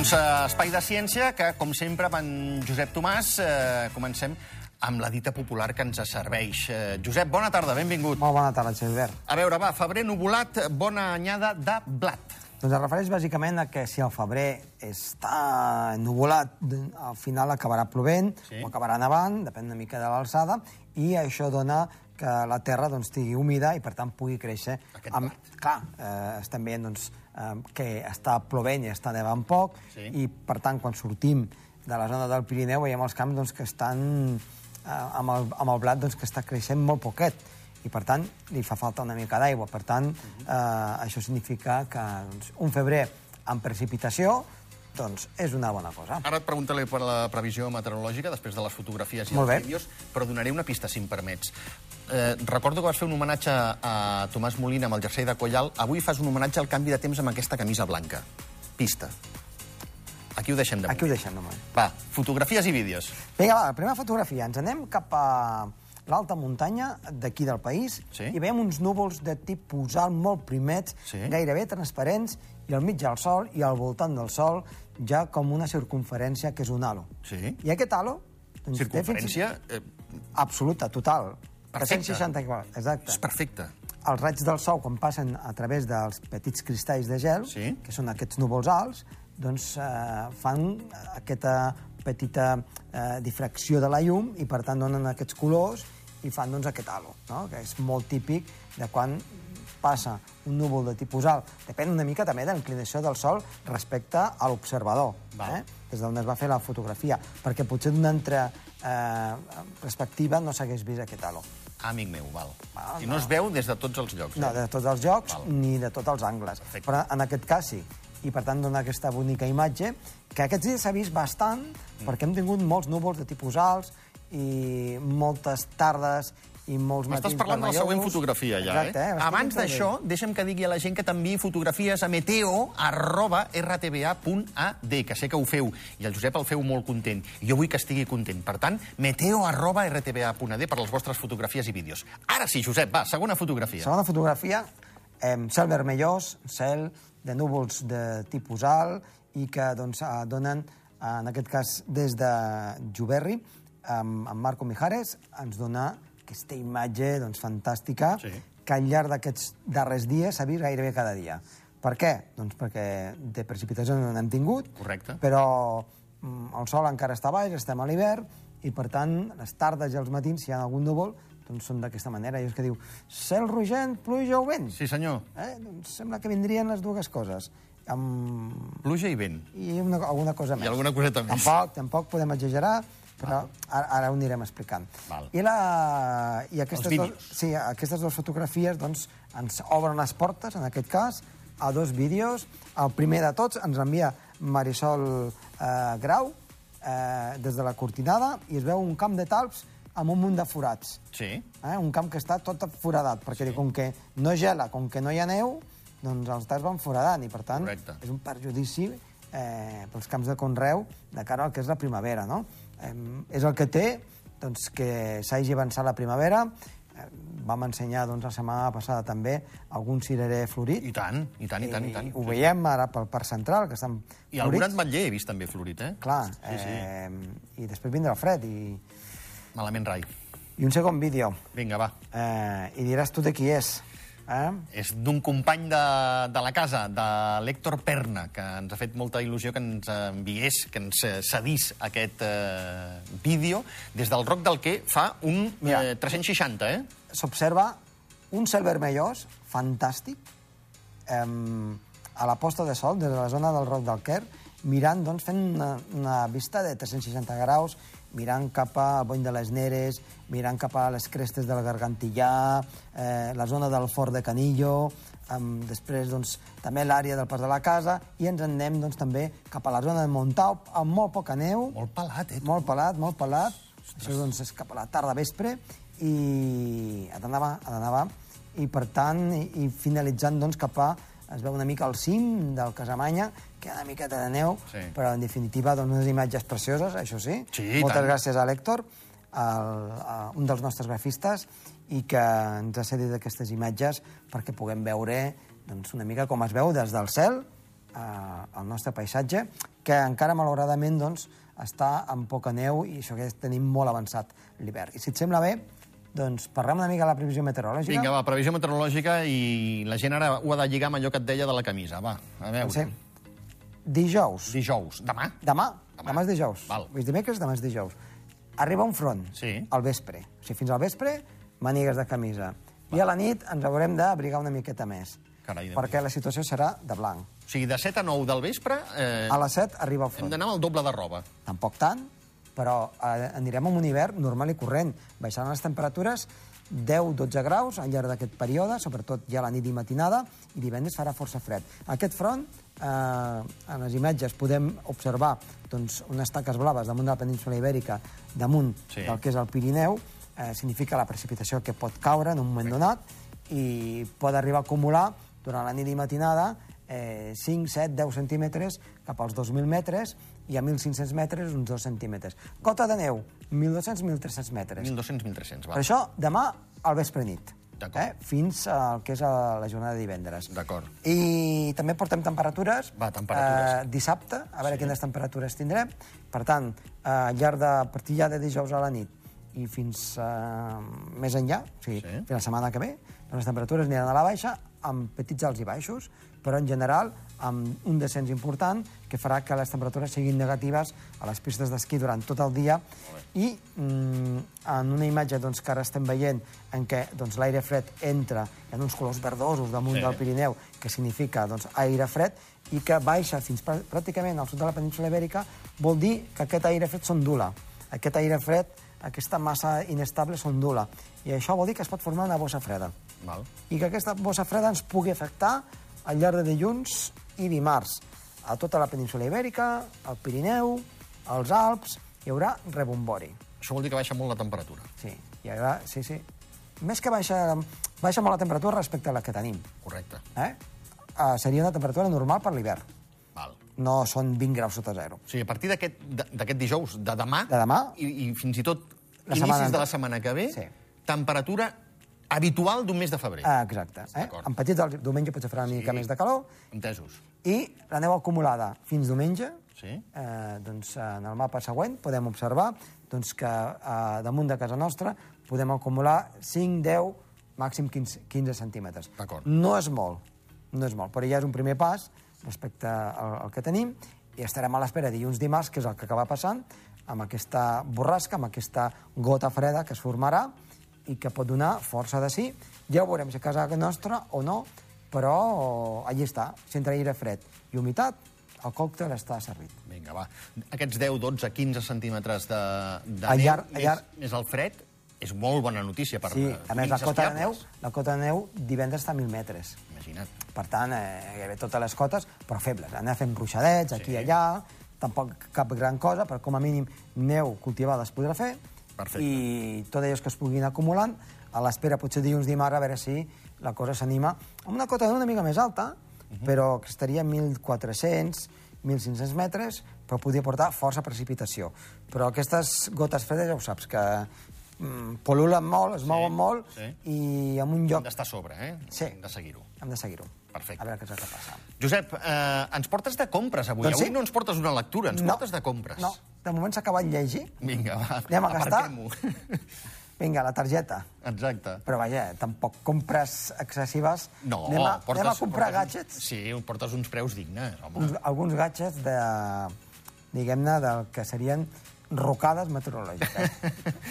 Doncs eh, Espai de Ciència, que, com sempre, amb en Josep Tomàs, eh, comencem amb la dita popular que ens serveix. Eh, Josep, bona tarda, benvingut. Molt bona tarda, Xavier. A veure, va, febrer nuvolat, bona anyada de blat. Doncs es refereix bàsicament a que si el febrer està nuvolat, al final acabarà plovent Sí. o acabarà nevant, depèn una mica de l'alçada, i això dona que la terra doncs, estigui humida i, per tant, pugui créixer. Aquest amb, clar, eh, estem veient doncs, eh, que està plovent i està nevant poc, Sí. i, per tant, quan sortim de la zona del Pirineu veiem els camps doncs, que estan eh, amb, el, amb el blat doncs, que està creixent molt poquet i per tant li fa falta una mica d'aigua. Per tant, eh, això significa que doncs, un febrer amb precipitació doncs, és una bona cosa. Ara et preguntaré per la previsió meteorològica, després de les fotografies i Molt els bé. vídeos, però donaré una pista, si em permets. Eh, recordo que vas fer un homenatge a Tomàs Molina amb el jersei de Collal. Avui fas un homenatge al canvi de temps amb aquesta camisa blanca. Pista. Aquí ho deixem de Aquí ho moment. deixem, només. Va, fotografies i vídeos. Vinga, va, primera fotografia. Ens anem cap a l'alta muntanya d'aquí del país Sí. i veiem uns núvols de tipus alt molt primets, Sí. gairebé transparents, i al mig del sol i al voltant del sol ja com una circunferència que és un halo. Sí. I aquest halo... doncs, té fins- Circunferència eh, Absoluta, total. Perfecte. 360 graus, exacte. és perfecta. Els raigs del sol, quan passen a través dels petits cristalls de gel, Sí. que són aquests núvols alts, doncs eh, fan aquesta petita eh, difracció de la llum i, per tant, donen aquests colors i fan doncs, aquest halo, no? que és molt típic de quan passa un núvol de tipus alt. Depèn una mica també de l'inclinació del sol respecte a l'observador, eh? des d'on es va fer la fotografia, perquè potser d'una altra eh, perspectiva no s'hagués vist aquest halo. Amic meu, val. Val, I no es veu des de tots els llocs. No, eh? de tots els jocs Val. ni de tots els angles. Perfecte. Però en aquest cas sí. I per tant dona aquesta bonica imatge que aquests dies s'ha vist bastant Mm. perquè hem tingut molts núvols de tipus alts i moltes tardes i molts matins M'estàs parlant de la següent fotografia, ja, Exacte, eh? eh? Abans d'això, deixa'm que digui a la gent que t'enviï fotografies a meteo.rtba.ad, que sé que ho feu, i el Josep el feu molt content. I jo vull que estigui content. Per tant, meteo.rtba.ad per les vostres fotografies i vídeos. Ara sí, Josep, va, segona fotografia. Segona fotografia, eh, cel vermellós, cel de núvols de tipus alt i que doncs, eh, donen, en aquest cas, des de Juberri, amb, amb Marco Mijares, ens dona aquesta imatge doncs, fantàstica Sí. que al llarg d'aquests darrers dies s'ha vist gairebé cada dia. Per què? Doncs perquè de precipitació no n'hem tingut, Correcte. però mm, el sol encara està baix, estem a l'hivern, i per tant, les tardes i els matins, si hi ha algun núvol, doncs són d'aquesta manera. I és que diu, cel rogent, pluja o vent. Sí, senyor. Eh? Doncs sembla que vindrien les dues coses. Amb... Pluja i vent. I una, alguna cosa més. alguna coseta més. Tampoc, tampoc podem exagerar, però ara, ara ho anirem explicant. Val. I, la, i aquestes, Els dos, sí, aquestes dues fotografies doncs, ens obren les portes, en aquest cas, a dos vídeos. El primer de tots ens envia Marisol eh, Grau, eh, des de la Cortinada, i es veu un camp de talps amb un munt de forats. Sí. Eh? Un camp que està tot foradat, perquè sí. com que no gela, com que no hi ha neu, doncs els talps van foradant, i per tant Correcte. és un perjudici eh, pels camps de conreu de cara al que és la primavera, no? Eh, és el que té doncs, que s'hagi avançat la primavera. Eh, vam ensenyar doncs, la setmana passada també algun cirerer florit. I tant, i tant, i tant, i tant. ho veiem ara pel Parc Central, que estan I algun florits. ametller he vist també florit, eh? Clar, Sí, sí. eh, i després vindrà el fred. I, Malament rai. I un segon vídeo. Vinga, va. Eh, I diràs tu de qui és. Eh? És d'un company de, de la casa, de l'Héctor Perna, que ens ha fet molta il·lusió que ens enviés, que ens cedís aquest eh, vídeo des del Roc del Quer fa un Mira. eh, 360, eh? S'observa un cel vermellós fantàstic eh, a la posta de sol des de la zona del Roc del Quer, mirant, doncs, fent una, una vista de 360 graus, mirant cap a Bony de les Neres, mirant cap a les crestes del Gargantillà, eh, la zona del Fort de Canillo, amb, després doncs, també l'àrea del Pas de la Casa, i ens en anem doncs, també cap a la zona de Montau, amb molt poca neu, Molt pelat, eh? molt pelat, molt pelat. Això doncs, és cap a la tarda vespre i ha d'anar ha d'anar i per tant, i, i finalitzant doncs, cap a es veu una mica al cim del Casamanya, que hi ha una miqueta de neu, Sí. però en definitiva doncs, unes imatges precioses, això sí. Sí, Moltes tant. gràcies a l'Hèctor, un dels nostres grafistes, i que ens ha cedit aquestes imatges perquè puguem veure doncs, una mica com es veu des del cel eh, el nostre paisatge, que encara, malauradament, doncs, està amb poca neu i això que tenim molt avançat l'hivern. I si et sembla bé, doncs parlem una mica de la previsió meteorològica. Vinga, va, previsió meteorològica i la gent ara ho ha de lligar amb allò que et deia de la camisa. Va, a veure. Sí. Dijous. Dijous. Demà? Demà. Demà. Demà, és dijous. Val. És dimecres, demà és dijous. Arriba un front Sí. al vespre. O sigui, fins al vespre, mànigues de camisa. I a la nit ens haurem d'abrigar una miqueta més. Carai, perquè la situació serà de blanc. O sigui, de 7 a 9 del vespre eh, A les 7 arriba el hem front. d'anar amb el doble de roba. Tampoc tant, però eh, anirem amb un hivern normal i corrent. Baixaran les temperatures 10-12 graus al llarg d'aquest període, sobretot ja a la nit i matinada, i divendres farà força fred. Aquest front, eh, en les imatges podem observar doncs, unes taques blaves damunt de la península Ibèrica, damunt Sí. del que és el Pirineu, eh, significa la precipitació que pot caure en un moment donat i pot arribar a acumular durant la nit i matinada eh, 5, 7, 10 centímetres cap als 2.000 metres i a 1.500 metres uns 2 centímetres. Cota de neu, 1.200-1.300 metres. 1.200, 1.300, va. Per això, demà al vespre nit. Eh? Fins al que és a la jornada de divendres. D'acord. I també portem temperatures. Va, temperatures. Eh, dissabte, a veure sí. quines temperatures tindrem. Per tant, eh, al llarg de a partir ja de dijous a la nit i fins eh, més enllà, o sigui, Sí. fins la setmana que ve, les temperatures aniran a la baixa amb petits alts i baixos, però en general amb un descens important que farà que les temperatures siguin negatives a les pistes d'esquí durant tot el dia i mm, en una imatge doncs, que ara estem veient en què doncs, l'aire fred entra en uns colors verdosos damunt Sí. del Pirineu, que significa doncs, aire fred, i que baixa fins prà- pràcticament al sud de la península Ibèrica, vol dir que aquest aire fred s'ondula. Aquest aire fred, aquesta massa inestable s'ondula. I això vol dir que es pot formar una bossa freda Val. i que aquesta bossa freda ens pugui afectar al llarg de dilluns i dimarts a tota la península Ibèrica, al Pirineu, als Alps, hi haurà rebombori. Això vol dir que baixa molt la temperatura. Sí, hi haurà, sí, sí. Més que baixa, baixa molt la temperatura respecte a la que tenim. Correcte. Eh? Uh, seria una temperatura normal per l'hivern. Val. No són 20 graus sota zero. O sigui, a partir d'aquest dijous, de demà, De demà. i, i fins i tot La inicis setmana- de la setmana que ve, Sí. temperatura habitual d'un mes de febrer. Ah, exacte. Eh? En petit, el diumenge potser farà una mica més de calor, Entesos. i la neu acumulada fins diumenge, Sí. eh, doncs, en el mapa següent podem observar doncs, que eh, damunt de casa nostra podem acumular 5, 10, màxim 15, 15 centímetres. No és molt, no és molt, però ja és un primer pas respecte al, al que tenim i estarem a l'espera dilluns dimarts, que és el que acaba passant, amb aquesta borrasca, amb aquesta gota freda que es formarà i que pot donar força de sí. Ja ho veurem si a casa nostra o no, però allí està. Si entra aire fred i humitat, el còctel està servit. Vinga, va. Aquests 10, 12, 15 centímetres de, de neu, al més, llarg- més el fred, és molt bona notícia per Sí, a més, la cota de neu, la cota de neu divendres està a 1.000 metres. Imagina't. Per tant, eh, gairebé totes les cotes, però febles. Anar fent ruixadets aquí i allà, tampoc cap gran cosa, però com a mínim neu cultivada es podrà fer. Perfecte. I tot allò que es puguin acumulant, a l'espera potser dilluns dimarts, a veure si la cosa s'anima amb una cota una mica més alta, però que estaria a 1.400, 1.500 metres, però podria portar força precipitació. Però aquestes gotes fredes ja ho saps, que mm, pol·lulen molt, es mouen molt, sí. i en un Hem lloc d'estar a sobre, eh? Sí. Hem de seguir-ho. hem de seguir-ho. Perfecte. A veure què és el que passa. Josep, eh, ens portes de compres avui. Doncs sí. Avui no ens portes una lectura, ens portes de compres. No, de moment s'ha acabat llegir. Vinga, va, Anem a gastar? Vinga, la targeta. Exacte. Però vaja, tampoc compres excessives. No, anem a, portes, anem a comprar portes, gadgets, Sí, portes uns preus dignes, home. uns, alguns gadgets de, diguem-ne, del que serien rocades meteorològiques.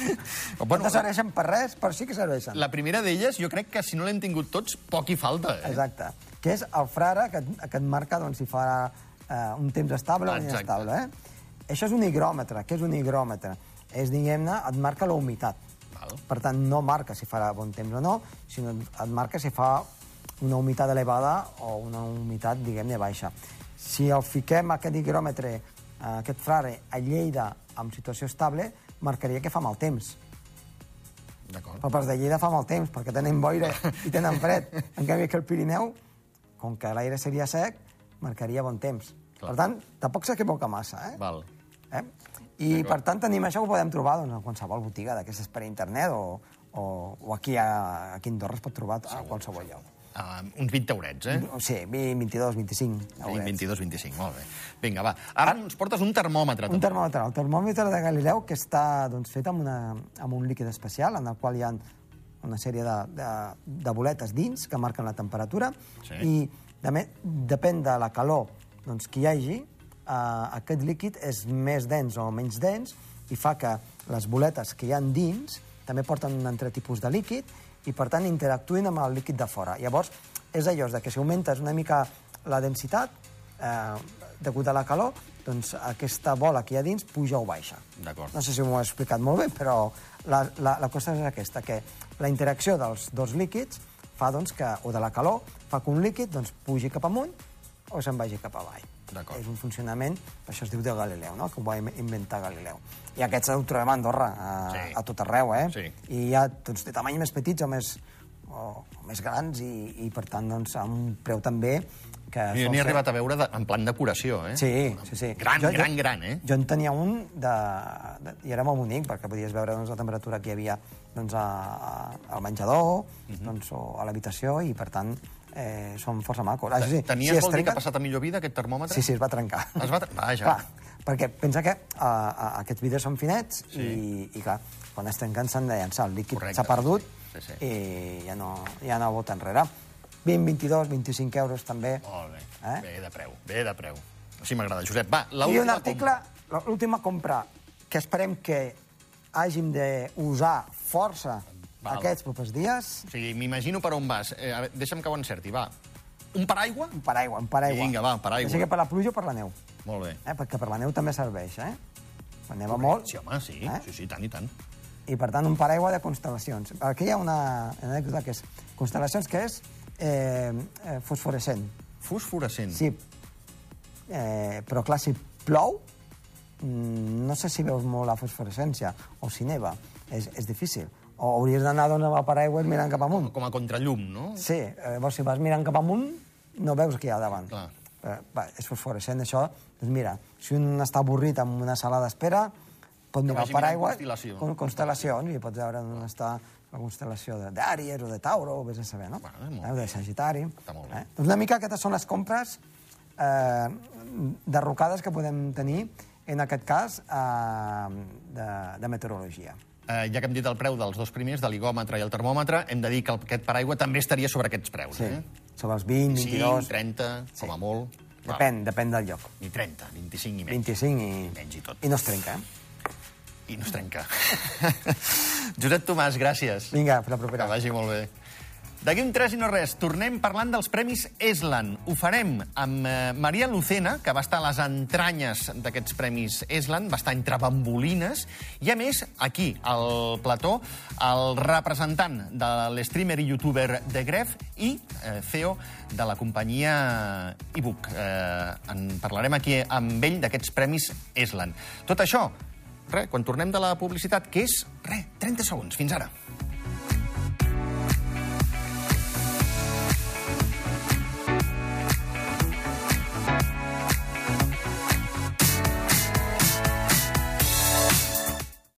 bueno, no serveixen per res, però sí que serveixen. la primera d'elles, jo crec que si no l'hem tingut tots, poc hi falta, eh? Exacte. Que és el frare que, que et marca doncs, si fa eh, un temps estable o inestable. Eh? Això és un higròmetre. Què és un higròmetre? És, diguem-ne, et marca la humitat. Val. Per tant, no marca si farà bon temps o no, sinó et marca si fa una humitat elevada o una humitat, diguem-ne, baixa. Si el fiquem, aquest higròmetre, eh, aquest frare, a Lleida, en situació estable, marcaria que fa mal temps. D'acord. Però els de Lleida fa mal temps, perquè tenen boira i tenen fred. En canvi, que el Pirineu, com que l'aire seria sec, marcaria bon temps. Clar. Per tant, tampoc s'equivoca massa, eh? Val. eh? I, per tant, tenim això que ho podem trobar doncs, a qualsevol botiga d'aquestes per internet o, o, o aquí a, aquí a Andorra es pot trobar a qualsevol lloc. Uh, uns 20 eurets, eh? Sí, 20, 22, 25 eurets. 22, 25, molt bé. Vinga, va. Ara ens portes un termòmetre. Un termòmetre, el termòmetre de Galileu, que està doncs, fet amb, una, amb un líquid especial, en el qual hi ha una sèrie de, de, de boletes dins que marquen la temperatura, Sí. i de, depèn de la calor doncs, que hi hagi, eh, aquest líquid és més dens o menys dens, i fa que les boletes que hi han dins també porten un altre tipus de líquid, i per tant interactuïn amb el líquid de fora. Llavors, és allò de que si augmentes una mica la densitat, eh, degut a la calor, doncs aquesta bola que hi ha dins puja o baixa. D'acord. No sé si m'ho he explicat molt bé, però la, la, la qüestió és aquesta, que la interacció dels dos líquids fa doncs, que, o de la calor fa que un líquid doncs, pugi cap amunt o se'n vagi cap avall. És un funcionament, això es diu de Galileu, no? que ho va in- inventar Galileu. I aquests ho trobem a Andorra, a, Sí. a tot arreu, eh? Sí. I hi ha doncs, de tamany més petits o més, o, o més grans i, i per tant, doncs, a un preu també que... Jo n'he ser- arribat a veure de, en plan decoració, eh? Sí, sí, sí. Gran, gran, gran, eh? Jo en tenia un de, de, i era molt bonic, perquè podies veure doncs, la temperatura que hi havia doncs, a, a, al menjador Mhm. doncs, o a l'habitació, i per tant eh, són força macos. Ah, sí, sí, Tenies, si vol dir que trenquen- ha passat a millor vida, aquest termòmetre? Sí, sí, es va trencar. Es va... tre- Vaja. Clar, perquè pensa que uh, uh, aquests vidres són finets Sí. i, i, clar, quan es trenquen s'han de llançar. El líquid s'ha perdut sí, sí. i ja no, ja no vota enrere. 20, 22, 25 euros també. Molt bé. Eh? Bé de preu, bé de preu. Així m'agrada. Josep, va, I un l'última article, l'última compra, que esperem que hàgim d'usar força Val. aquests propers dies, O sigui, m'imagino per on vas. Eh, deixa'm que ho encerti, va. Un paraigua? un paraigua, un paraigua. Vinga, va, un paraigua. Sé que per la pluja o per la neu, Molt bé. eh? perquè per la neu també serveix, eh? Quan neva molt, Sí, home, sí, Eh? sí, sí, tant i tant. i per tant un paraigua de constel·lacions. Aquí hi ha una anècdota que és constel·lacions que és eh, eh, fosforescent. Fosforescent. Sí, eh, però clar, si plou, mm, no sé si veus molt la fosforescència, o si neva, és, és difícil. O hauries d'anar amb el paraigua mirant cap amunt. Com a contrallum, no? Sí, eh, llavors si vas mirant cap amunt, no veus què hi ha davant. Clar. Eh, va, és fosforescent, això. Doncs mira, si un està avorrit amb una sala d'espera, pot mirar el paraigua... constel·lacions. con- Constel·lacions, i pots veure on està la constel·lació de- d'Àries o de Tauro, o vés a saber, no? Bueno, molt eh, de Sagitari. Està molt bé. Eh? Doncs una mica aquestes són les compres eh, derrocades que podem tenir, en aquest cas, eh, de, de meteorologia. Eh, ja que hem dit el preu dels dos primers, de l'higòmetre i el termòmetre, hem de dir que aquest paraigua també estaria sobre aquests preus, Sí, eh? sobre els 20, 25, 22... 30, com a molt. Depèn, depèn del lloc. Ni 30, 25 i menys. 25 i... Menys i tot. I no es trenca, eh? I no es trenca. Josep Tomàs, gràcies. Vinga, per la Que propera. vagi molt bé. D'aquí un 3 i no res, tornem parlant dels Premis Eslan. Ho farem amb eh, Maria Lucena, que va estar a les entranyes d'aquests Premis Eslan, va estar entre bambolines, i a més, aquí, al plató, el representant de l'streamer i youtuber de Gref i eh, CEO de la companyia ebook. Eh, en parlarem aquí amb ell d'aquests Premis Eslan. Tot això, res, quan tornem de la publicitat, que és, res, 30 segons. Fins ara.